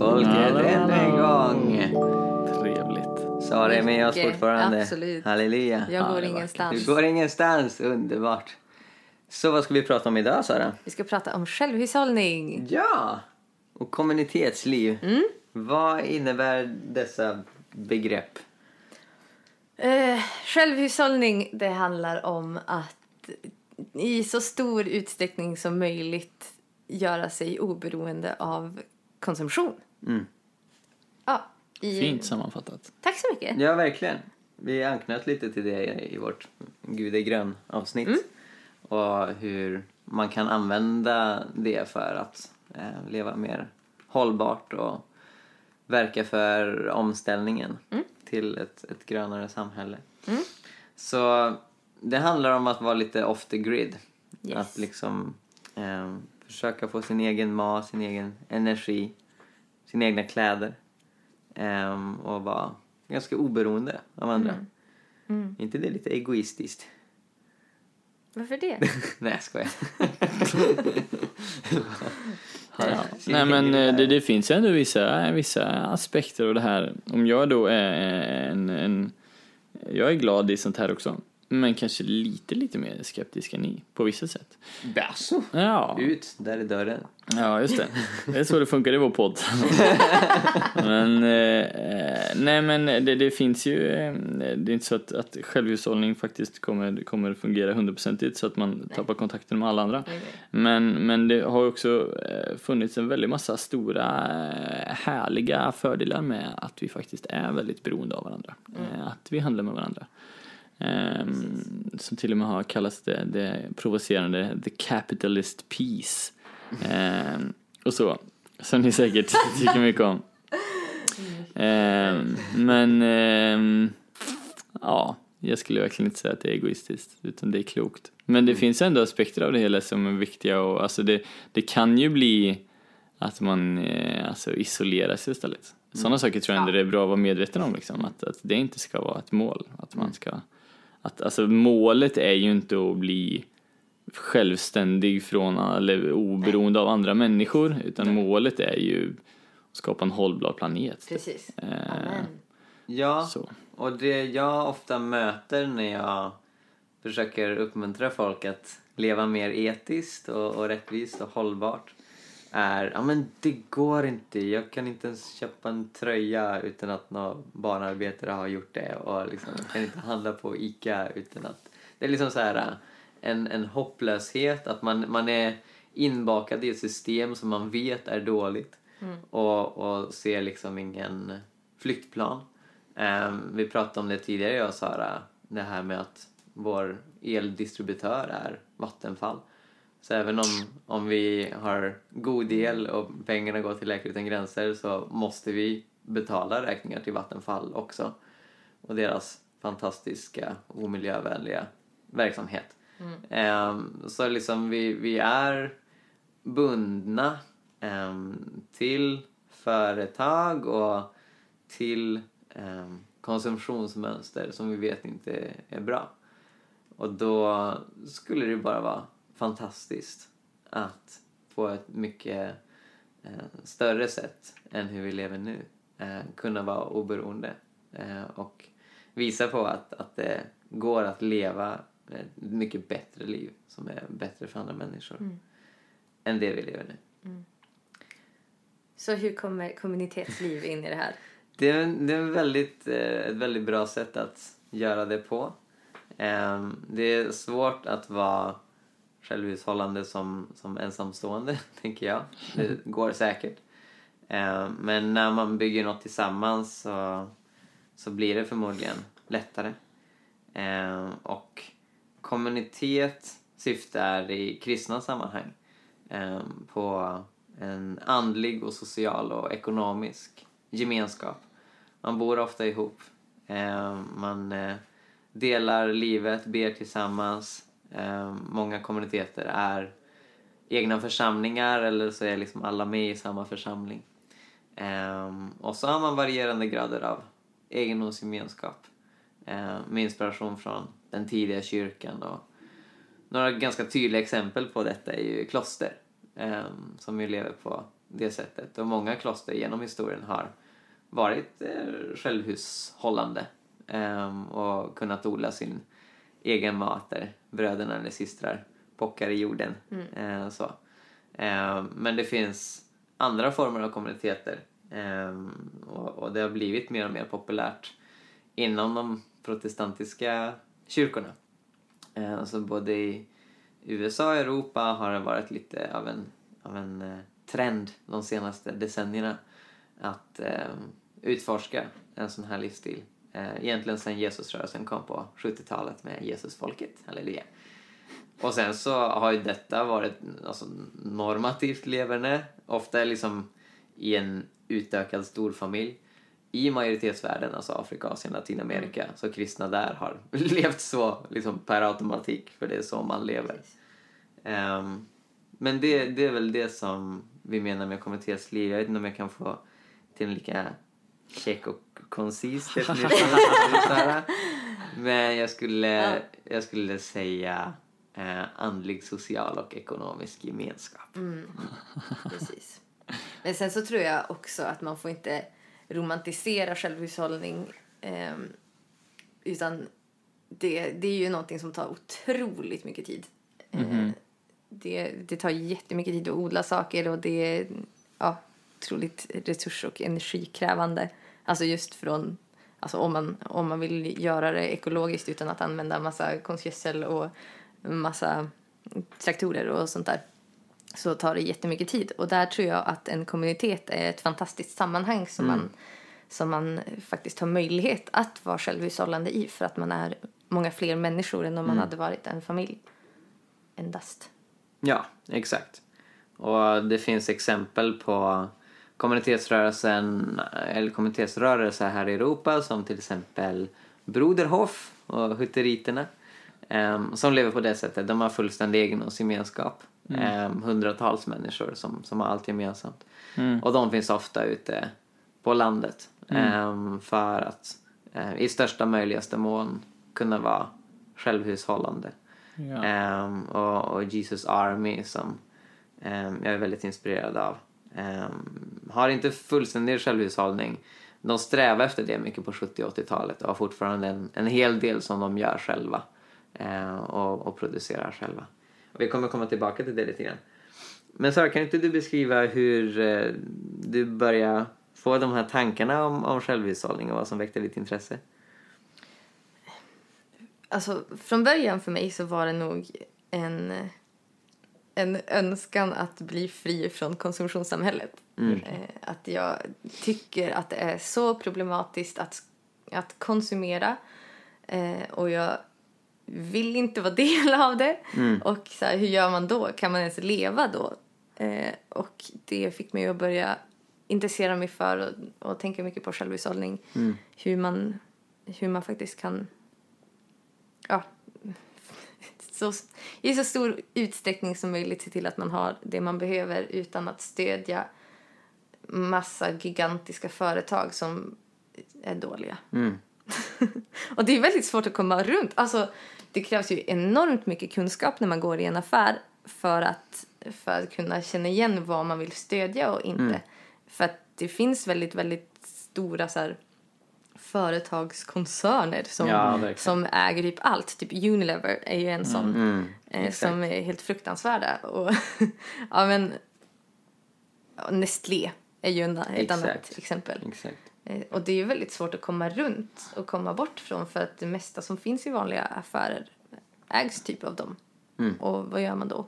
Hallå, än en gång. Trevligt. Sara är med oss fortfarande. absolut. Halleluja. Jag Ja, går ingenstans. Du går ingenstans, underbart. Så vad ska vi prata om idag Sara? Vi ska prata om självhushållning. Ja! Och kommunitetsliv. Mm. Vad innebär dessa begrepp? Eh, självhushållning, det handlar om att i så stor utsträckning som möjligt göra sig oberoende av konsumtion. Mm. Ja, i, Fint sammanfattat. Tack så mycket. Ja, verkligen. Vi anknöt lite till det i vårt Gud är grön avsnitt. Mm. Och hur man kan använda det för att eh, leva mer hållbart och verka för omställningen Mm. till ett, ett grönare samhälle. Så det handlar om att vara lite off the grid. Yes. Att liksom eh, försöka få sin egen mat, sin egen energi, sina egna kläder. Eh, och vara ganska oberoende av andra. Mm. inte det lite egoistiskt? Varför det? Nej, jag skojar. Ja. Nej men eh, det, det finns ändå vissa, vissa aspekter av det här. Om jag då är en, en jag är glad i sånt här också. Men kanske lite, lite mer skeptisk än ni på vissa sätt. Basso. Ja, Ut, där är dörren. ja just det. Det är så det funkar i vår podd. men, eh, nej men det, det finns ju, eh, det är inte så att, att självhushållning faktiskt kommer, kommer fungera hundraprocentigt så att man tappar kontakten med alla andra. Nej. Men, men det har också eh, funnits en väldigt massa stora eh, härliga fördelar med att vi faktiskt är väldigt beroende av varandra. Eh, Att vi handlar med varandra. Ehm, som till och med har kallats det, det provocerande the capitalist peace. Ehm, och så. Som ni säkert tycker mycket om. Ehm, men ja, jag skulle verkligen inte säga att det är egoistiskt, utan det är klokt. Men det finns ändå aspekter av det hela som är viktiga och alltså det, det kan ju bli att man eh, alltså isolerar sig istället. Sådana saker tror jag ändå det är bra att vara medveten om liksom, att, att det inte ska vara ett mål. Att man ska, att, alltså målet är ju inte att bli självständig från eller oberoende av andra människor utan målet är ju att skapa en hållbar planet. Precis. Eh, Amen. Ja, så. och det jag ofta möter när jag försöker uppmuntra folk att leva mer etiskt och, och rättvist och hållbart är ja men det går inte, jag kan inte ens köpa en tröja utan att någon barnarbetare har gjort det och liksom, jag kan inte handla på ICA utan att det är liksom så här en, en hopplöshet att man, man är inbakad i ett system som man vet är dåligt och, och ser liksom ingen flyktplan. Ehm, vi pratade om det tidigare jag och Sara, det här med att vår eldistributör är Vattenfall. Så även om, om vi har god el och pengarna går till Läkare Utan Gränser så måste vi betala räkningar till Vattenfall också. Och deras fantastiska omiljövänliga verksamhet. Ehm, så liksom vi, vi är bundna ehm, till företag och till ehm, konsumtionsmönster som vi vet inte är bra. Och då skulle det bara vara fantastiskt att på ett mycket eh, större sätt än hur vi lever nu eh, kunna vara oberoende eh, och visa på att, att det går att leva ett mycket bättre liv som är bättre för andra människor än det vi lever nu. Så hur kommer kommunitetsliv in i det här? Det är, det är väldigt, ett väldigt bra sätt att göra det på. Ehm, Det är svårt att vara självhushållande som, som ensamstående, tänker jag. Det går säkert. Eh, men när man bygger något tillsammans så, så blir det förmodligen lättare. Eh, och kommunitet syftar i kristna sammanhang eh, på en andlig och social och ekonomisk gemenskap. Man bor ofta ihop. Eh, man eh, delar livet, ber tillsammans. Eh, många kommuniteter är egna församlingar eller så är liksom alla med i samma församling. Eh, och så har man varierande grader av egendomsgemenskap eh, med inspiration från den tidiga kyrkan. Och några ganska tydliga exempel på detta är ju kloster som ju lever på det sättet. Och många kloster genom historien har varit självhushållande och kunnat odla sin egen mat där bröderna eller systrar pockar i jorden. Eh, så. Eh, men det finns andra former av kommuniteter eh, och, och det har blivit mer och mer populärt inom de protestantiska kyrkorna. Eh, så både i USA och Europa har det varit lite av en, av en eh, trend de senaste decennierna att eh, utforska en sån här livsstil. Eh, egentligen sen Jesusrörelsen kom på 70-talet med Jesusfolket, halleluja. Och sen så har ju detta varit alltså, normativt leverne, ofta liksom i en utökad storfamilj i majoritetsvärlden, alltså Afrika, Asien, Latinamerika, så kristna där har levt så liksom per automatik, för det är så man lever. Ehm, men det, det är väl det som vi menar med kommunitetsliv. Jag vet inte om jag kan få till en lika check och koncis definition. Men jag skulle, jag skulle säga eh, andlig, social och ekonomisk gemenskap. Precis. Men sen så tror jag också att man får inte romantisera självhushållning. ehm, utan det, det är ju någonting som tar otroligt mycket tid. Eh, det, det tar jättemycket tid att odla saker och det är ja, otroligt resurs och energikrävande. Alltså just från, alltså om man, om man vill göra det ekologiskt utan att använda massa konstgödsel och massa traktorer och sånt där så tar det jättemycket tid. Och där tror jag att en kommunitet är ett fantastiskt sammanhang som, man, som man faktiskt har möjlighet att vara självhushållande i för att man är många fler människor än om man hade varit en familj endast. Ja, exakt. Och det finns exempel på kommunitetsrörelsen eller kommunitetsrörelser här i Europa som till exempel Broderhof och Hutteriterna ehm, som lever på det sättet. De har fullständig egendomsgemenskap. Ehm, hundratals människor som, som har allt gemensamt. Och de finns ofta ute på landet ehm, för att eh, i största möjligaste mån kunna vara självhushållande. Ja. Och, och Jesus Army som jag är väldigt inspirerad av. Ehm, har inte fullständig självhushållning. De strävar efter det mycket på 70 och 80-talet och har fortfarande en, en hel del som de gör själva ehm, och, och producerar själva. Och vi kommer komma tillbaka till det lite grann. Men Sara, kan inte du beskriva hur eh, du började få de här tankarna om, om självhushållning och vad som väckte ditt intresse? Alltså, från början för mig så var det nog en, en önskan att bli fri från konsumtionssamhället. Eh, att jag tycker att det är så problematiskt att, att konsumera eh, och jag vill inte vara del av det. Och så här, hur gör man då? Kan man ens leva då? Eh, och det fick mig att börja intressera mig för och, och tänka mycket på självhushållning. Hur, man, hur man faktiskt kan ja, så, i så stor utsträckning som möjligt se till att man har det man behöver utan att stödja massa gigantiska företag som är dåliga. och det är väldigt svårt att komma runt. Alltså, det krävs ju enormt mycket kunskap när man går i en affär för att, för att kunna känna igen vad man vill stödja och inte. För att det finns väldigt, väldigt stora så här, företagskoncerner som, Ja, som äger typ allt. Typ Unilever är ju en sån eh, som är helt fruktansvärda. Och, ja, men, Nestlé är ju en, ett Exakt. annat exempel. Exakt. Eh, Och det är ju väldigt svårt att komma runt och komma bort från för att det mesta som finns i vanliga affärer ägs typ av dem. Och vad gör man då?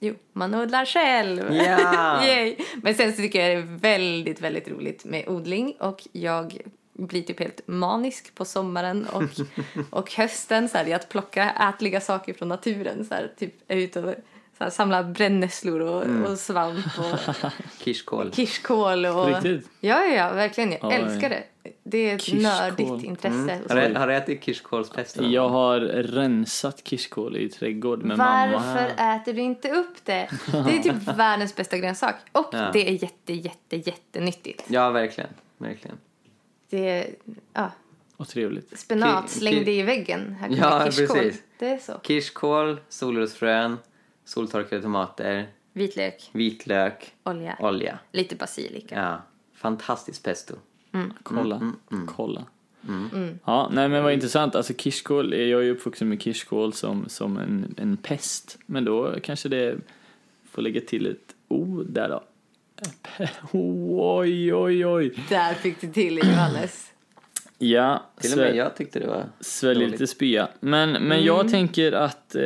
Jo, man odlar själv! Yay. Men sen så tycker jag det är väldigt, väldigt roligt med odling och jag blir typ helt manisk på sommaren och, och hösten så här, i att plocka ätliga saker från naturen. Så här, typ är ute och så här, samla brännässlor och, och svamp och Kirskål. kirskål. Och, riktigt? Ja, ja, ja, verkligen. Jag Oj. älskar det. Det är ett Kirskål. nördigt intresse. hos Har du, har du ätit kirskålspesto? Jag har rensat kirskål i trädgård med mamma. Varför äter du inte upp det? Det är typ världens bästa grönsak. Och Ja. det är jätte, jätte, jättenyttigt. Ja, verkligen. verkligen. Det är ja, Och trevligt. spenat, Ki- släng ki- det i väggen. Här Ja, kommer kirskål. precis. Det är så. Kirskål, solrosfrön, soltorkade tomater, Vitlök, vitlök, olja, olja. lite basilika. Ja, fantastiskt pesto. Kolla, kolla. Ja, nej men vad intressant. Alltså kirskål, jag är ju uppvuxen med kirskål som, som en, en pest. Men då kanske det får lägga till ett O där då. Oj, oj, oj. Där fick du till det, Johannes. Ja, Till och med jag tyckte det var svälj lite spya. Men, men jag tänker att eh,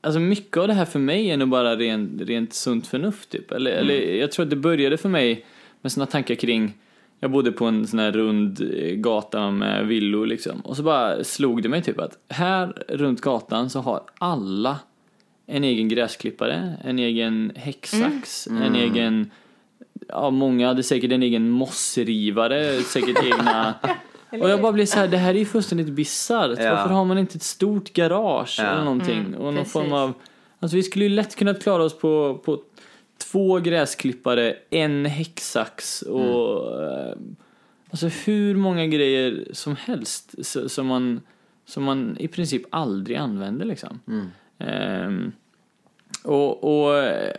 alltså mycket av det här för mig är nog bara rent, rent sunt förnuft typ. Eller, eller jag tror att det började för mig med såna tankar kring jag bodde på en sån här rund eh, gata med villor liksom. Och så bara slog det mig typ att här runt gatan så har alla en egen gräsklippare, en egen häcksax, en egen Ja, många hade säkert en egen mossrivare, säkert egna... Och jag bara blir så här, det här är ju fullständigt bisarrt. Ja. Varför har man inte ett stort garage Ja. eller någonting? och någon precis. form av... Alltså vi skulle ju lätt kunna klara oss på, på två gräsklippare, en häcksax och... eh, Alltså hur många grejer som helst som man, som man i princip aldrig använder liksom. Ehm, och, och eh,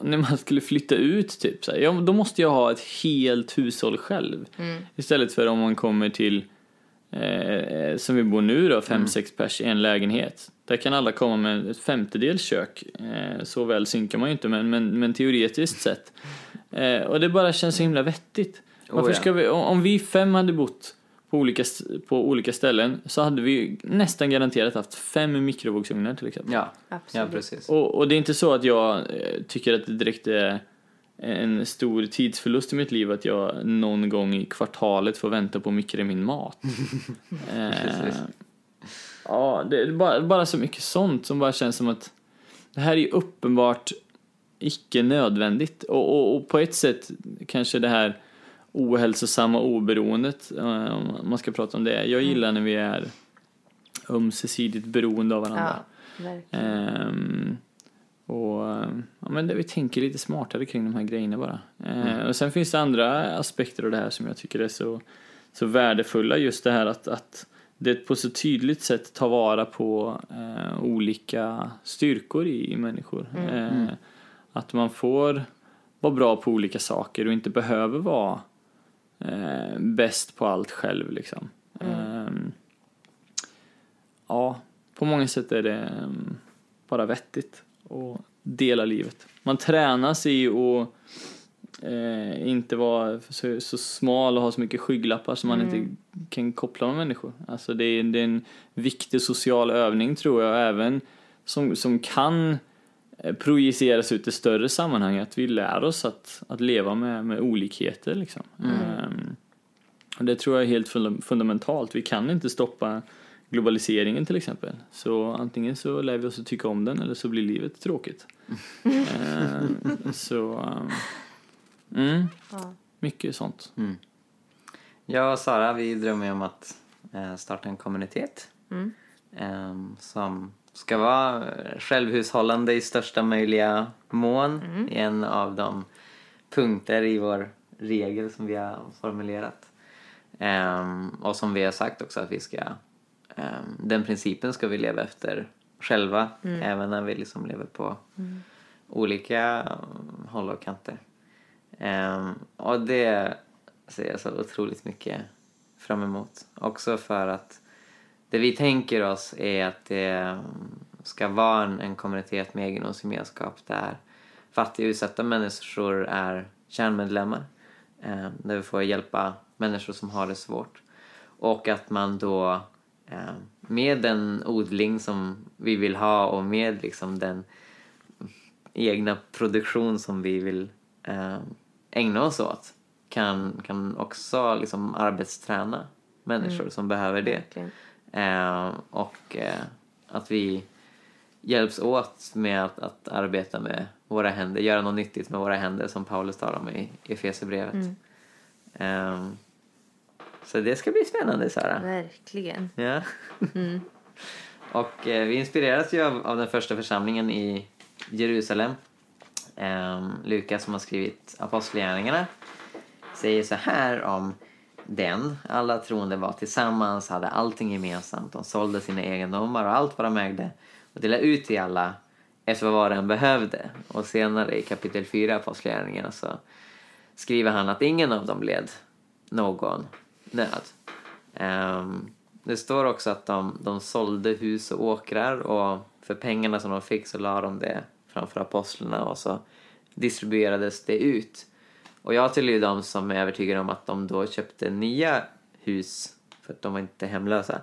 när man skulle flytta ut typ så här, ja, då måste jag ha ett helt hushåll själv. Istället för om man kommer till, eh, som vi bor nu då, fem, sex pers i en lägenhet. Där kan alla komma med ett femtedels kök. Eh, så väl synkar man ju inte men, men, men teoretiskt sett. Eh, och det bara känns så himla vettigt. Varför ja. ska vi, om vi fem hade bott på olika, på olika ställen så hade vi nästan garanterat haft fem mikrovågsugnar till exempel. Ja, ja Absolut. precis. Och, och det är inte så att jag eh, tycker att det direkt är en stor tidsförlust i mitt liv att jag någon gång i kvartalet får vänta på att mikra min mat. eh, Precis. ja, det är bara, bara så mycket sånt som bara känns som att det här är ju uppenbart icke nödvändigt. Och, och, och på ett sätt kanske det här ohälsosamma oberoendet, eh, om man ska prata om det. Jag gillar när vi är ömsesidigt beroende av varandra. Ja. Ehm, och ja, men där vi tänker lite smartare kring de här grejerna bara. Ehm, Och sen finns det andra aspekter av det här som jag tycker är så, så värdefulla. Just det här att, att det på så tydligt sätt tar vara på eh, olika styrkor i, i människor. Ehm, Att man får vara bra på olika saker och inte behöver vara eh, bäst på allt själv liksom. Ehm, ja, på många sätt är det ehm, bara vettigt att dela livet. Man tränas i att eh, inte vara så, så smal och ha så mycket skygglappar som man inte kan koppla med människor. Alltså det är, det är en viktig social övning tror jag, även som, som kan projiceras ut i större sammanhang, att vi lär oss att, att leva med, med olikheter liksom. Ehm, och det tror jag är helt funda- fundamentalt. Vi kan inte stoppa globaliseringen till exempel. Så antingen så lär vi oss att tycka om den eller så blir livet tråkigt. Eh, så, um, mm, Ja. mycket sånt. Jag och Sara vi drömmer om att eh, starta en kommunitet Mm. eh, som ska vara självhushållande i största möjliga mån. En av de punkter i vår regel som vi har formulerat. Eh, och som vi har sagt också att vi ska eh, den principen ska vi leva efter själva även när vi liksom lever på olika eh, håll och kanter. Ehm, och det ser jag så otroligt mycket fram emot. Också för att det vi tänker oss är att det mm, ska vara en, en kommunitet med egendomsgemenskap där fattiga och utsatta människor är kärnmedlemmar. ehm, där vi får hjälpa människor som har det svårt. Och att man då ehm, med den odling som vi vill ha och med liksom den egna produktion som vi vill eh, ägna oss åt kan, kan också liksom arbetsträna människor som behöver det. Verkligen. Eh, och eh, att vi hjälps åt med att, att arbeta med våra händer, göra något nyttigt med våra händer som Paulus talar om i Efesierbrevet. Eh, så det ska bli spännande Sara. Verkligen. Ja. och eh, vi inspireras ju av, av den första församlingen i Jerusalem. Ehm, Lukas som har skrivit Apostlagärningarna säger så här om den. Alla troende var tillsammans, hade allting gemensamt. De sålde sina egendomar och allt vad de ägde och delade ut till alla efter vad var den behövde. Och senare i kapitel 4 i Apostlagärningarna så skriver han att ingen av dem led någon nöd. Um, det står också att de, de sålde hus och åkrar och för pengarna som de fick så la de det framför apostlarna och så distribuerades det ut. Och jag tillhör ju de som är övertygade om att de då köpte nya hus för att de var inte hemlösa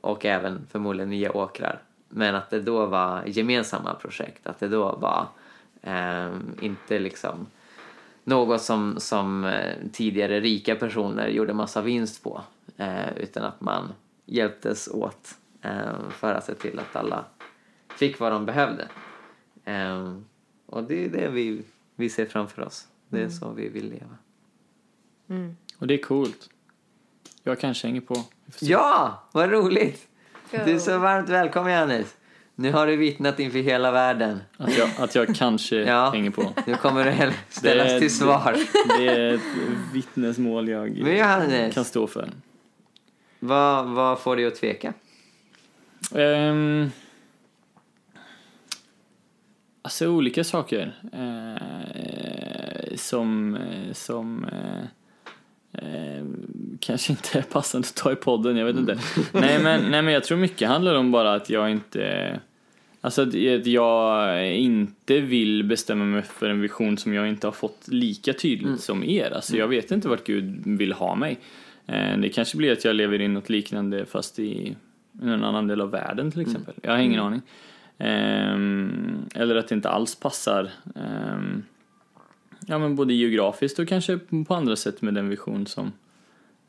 och även förmodligen nya åkrar. Men att det då var gemensamma projekt, att det då var eh, inte liksom något som, som eh, tidigare rika personer gjorde massa vinst på eh, utan att man hjälptes åt eh, för att se till att alla fick vad de behövde. Eh, och det är det vi, vi ser framför oss. Det är så vi vill leva. Och det är coolt. Jag kanske hänger på. Ja, vad roligt! Du är så varmt välkommen Johannes. Nu har du vittnat inför hela världen. Att, jag, att jag kanske Ja. hänger på. Nu kommer du ställas Det- till svar. Det är ett vittnesmål jag Men Johannes, kan stå för. vad, vad får dig att tveka? Um, alltså olika saker. Eh, som eh, som eh, eh, kanske inte är passande att ta i podden, jag vet inte. nej, men, nej men jag tror mycket handlar om bara att jag inte Alltså att att jag inte vill bestämma mig för en vision som jag inte har fått lika tydligt som er. Alltså jag vet inte vart Gud vill ha mig. Eh, Det kanske blir att jag lever i något liknande fast i en annan del av världen till exempel. Jag har ingen aning. Ehm, Eller att det inte alls passar ehm, Ja men både geografiskt och kanske på andra sätt med den vision som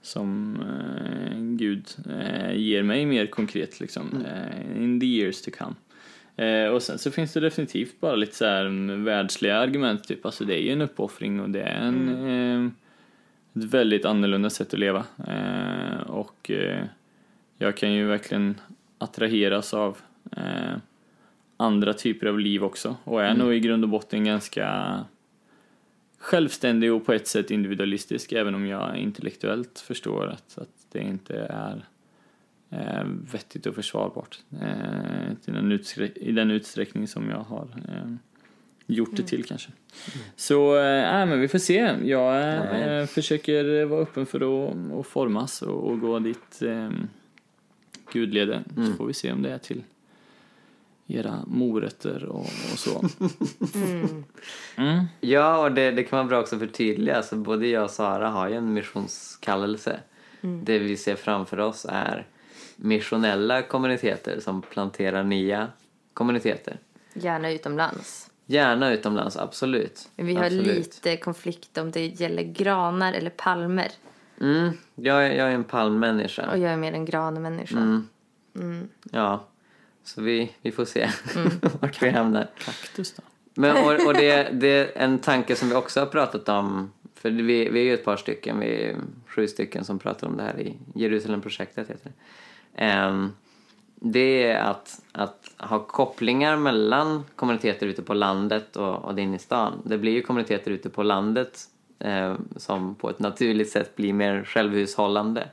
som eh, Gud eh, ger mig mer konkret liksom. Eh, in the years to come. Eh, och sen så finns det definitivt bara lite så här mm, världsliga argument typ. Alltså det är ju en uppoffring och det är en eh, ett väldigt annorlunda sätt att leva. Eh, och jag kan ju verkligen attraheras av andra typer av liv också och är nog i grund och botten ganska självständig och på ett sätt individualistisk även om jag intellektuellt förstår att, att det inte är eh, vettigt och försvarbart eh, den i den utsträckning som jag har eh, gjort det till kanske. Så eh, äh, men vi får se. Jag Amen. försöker vara öppen för att, att formas och, och gå dit eh, Gud leder. Så får vi se om det är till era morötter och, och så. Mm. Ja, och det, det kan vara bra också att förtydliga. Alltså, både jag och Sara har ju en missionskallelse. Det vi ser framför oss är missionella kommuniteter som planterar nya kommuniteter. Gärna utomlands. Gärna utomlands, absolut. Men vi har absolut. lite konflikt om det gäller granar eller palmer. Mm, jag, är- jag är en palmmänniska. Och jag är mer en granmänniska. Mm. Ja, så vi, vi får se Mm. vart vi hamnar. Kaktus då? Men, och, och det, det är en tanke som vi också har pratat om, för vi, vi är ju ett par stycken, vi är sju stycken som pratar om det här i Jerusalemprojektet heter det. Ehm, det är att, att ha kopplingar mellan kommuniteter ute på landet och, och inne i stan. Det blir ju kommuniteter ute på landet eh, som på ett naturligt sätt blir mer självhushållande.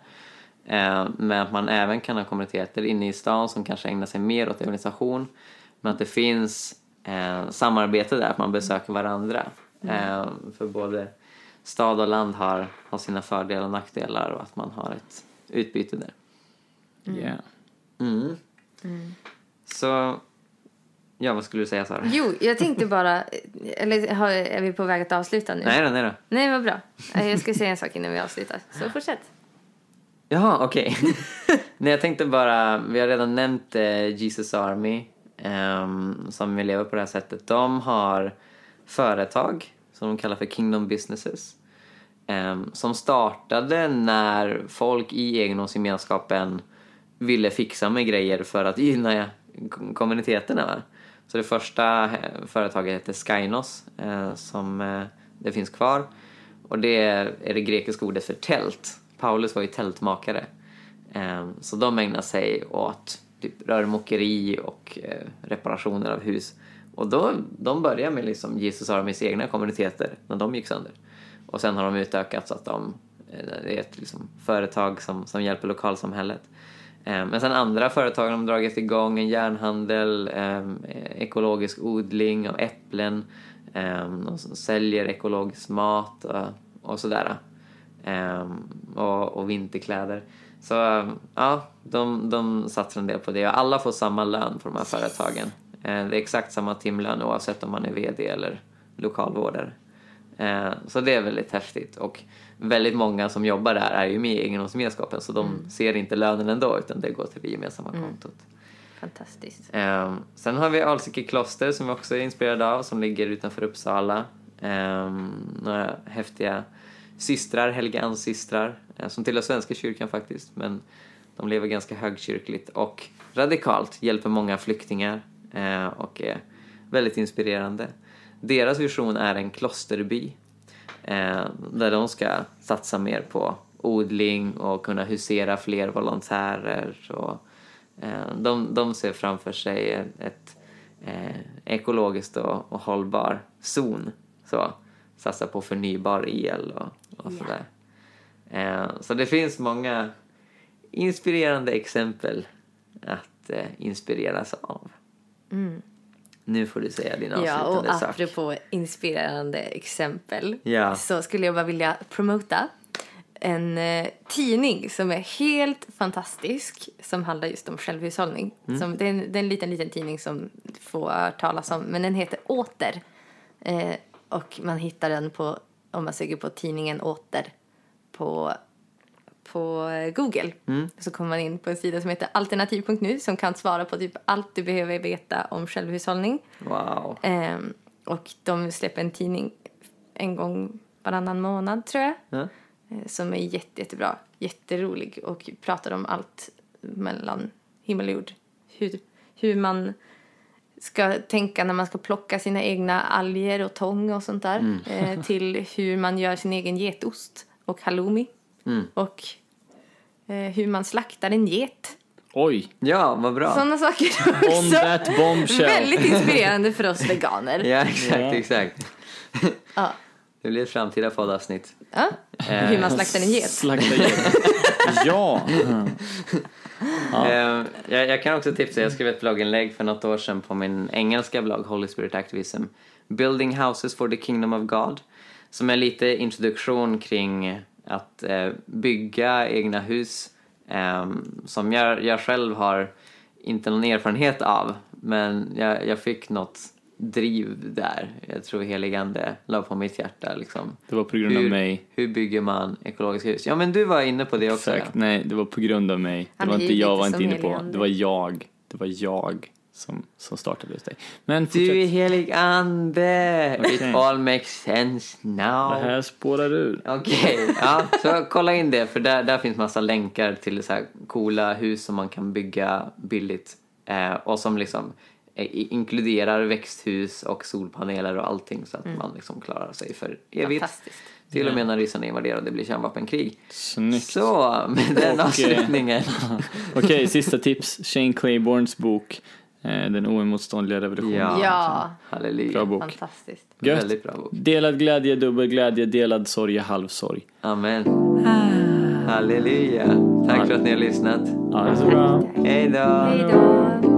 Eh, men att man även kan ha kommuniteter inne i stan som kanske ägnar sig mer åt organisation. Men att det finns eh, samarbete där, att man besöker varandra. Eh, för både stad och land har, har sina fördelar och nackdelar och att man har ett utbyte där. Yeah. Mm. Så, ja vad skulle du säga Sara? Jo, jag tänkte bara... Eller har- är vi på väg att avsluta nu? Nej då, nej då. Nej, vad bra. Jag ska säga en sak innan vi avslutar. Så fortsätt. Jaha, okej. Nej, jag tänkte bara, vi har redan nämnt eh, Jesus Army um, som vi lever på det här sättet. De har företag som de kallar för Kingdom Businesses um, som startade när folk i egendomsgemenskapen ville fixa med grejer för att gynna kommuniteterna. Va? Så det första eh, företaget heter Skynos eh, som eh, det finns kvar. Och det är, är det grekiska ordet för tält. Paulus var ju tältmakare. Ehm, så de ägnar sig åt typ rörmokeri och eh, reparationer av hus. Och då, de började med liksom Jesus Aramis egna kommuniteter när de gick sönder. Och sen har de utökat så att de, eh, det är ett liksom företag som, som hjälper lokalsamhället. Ehm, men sen andra företag har de dragit igång en järnhandel, ehm, ekologisk odling av äpplen, de som säljer ekologisk mat och, och sådär. Eh, och, och vinterkläder. Så ja, de, de satsar en del på det och alla får samma lön på de här företagen. Eh, Det är exakt samma timlön oavsett om man är VD eller lokalvårdare. Eh, Så det är väldigt häftigt och väldigt många som jobbar där är ju med i egendomsgemenskapen så de ser inte lönen ändå utan det går till det gemensamma kontot. Fantastiskt. Sen har vi Alsike kloster som vi också är inspirerade av som ligger utanför Uppsala. Några häftiga systrar, Helgeandssystrar, eh, som tillhör Svenska kyrkan faktiskt men de lever ganska högkyrkligt och radikalt, hjälper många flyktingar eh, och är väldigt inspirerande. Deras vision är en klosterby eh, där de ska satsa mer på odling och kunna husera fler volontärer. Och, de, de ser framför sig ett, ett ekologiskt och, och hållbar zon. Så, satsa på förnybar el och, och sådär. Eh, så det finns många inspirerande exempel att eh, inspireras av. Nu får du säga din Ja, och avslutande sak. apropå inspirerande exempel Ja. så skulle jag bara vilja promota en eh, tidning som är helt fantastisk som handlar just om självhushållning. Som, det, är en, det är en liten, liten tidning som få hört talas om, men den heter Åter. Eh, och man hittar den på, om man söker på tidningen Åter på, på Google. Så kommer man in på en sida som heter alternativ.nu som kan svara på typ allt du behöver veta om självhushållning. Wow. Ehm, och de släpper en tidning en gång varannan månad tror jag. Ja. Eh, Som är jätte, jättebra, jätterolig och pratar om allt mellan himmel och jord. Hur, hur man ska tänka när man ska plocka sina egna alger och tång och sånt där. Eh, till hur man gör sin egen getost och halloumi. Och eh, hur man slaktar en get. Oj, Ja, vad bra. Sådana saker on that bombshell. Väldigt inspirerande för oss veganer. Ja, exakt, exakt. Ja. Det blir ett framtida poddavsnitt. Ja. Hur man slaktar en get. Slakta get. ja ja. Eh, jag, jag kan också tipsa, jag skrev ett blogginlägg för något år sedan på min engelska blogg Holy Spirit Activism. Building Houses for the Kingdom of God. Som är lite introduktion kring att eh, bygga egna hus. Eh, som jag, jag själv har inte någon erfarenhet av. Men jag, jag fick något driv där. Jag tror heligande la på mitt hjärta liksom. Det var på grund av Hur, mig. hur bygger man ekologiska hus? Ja men du var inne på det också. Exakt, nej det var på grund av mig. Det var inte jag var inte inne på. heligande. Det var jag. Det var jag som, som startade just dig. Men Du är helig ande! Okej. It all makes sense now. Det här spårar ur. Okej, ja, så kolla in det för där, där finns massa länkar till så här coola hus som man kan bygga billigt eh, och som liksom eh, inkluderar växthus och solpaneler och allting så att man liksom klarar sig för evigt. Fantastiskt. Till och med när ryssarna invaderar och det blir kärnvapenkrig. Snyggt. Så, med den Och, eh, avslutningen. Okej, sista tips. Shane Claibornes bok. Eh, Den oemotståndliga revolutionen. Ja. Ja, Halleluja. Bra bok. fantastiskt. Gött. Väldigt bra bok. Delad glädje, dubbel glädje, delad sorg, halv sorg. Amen. Halleluja. Tack för att ni har lyssnat. Ja, det är så bra. Hej då. Hej då.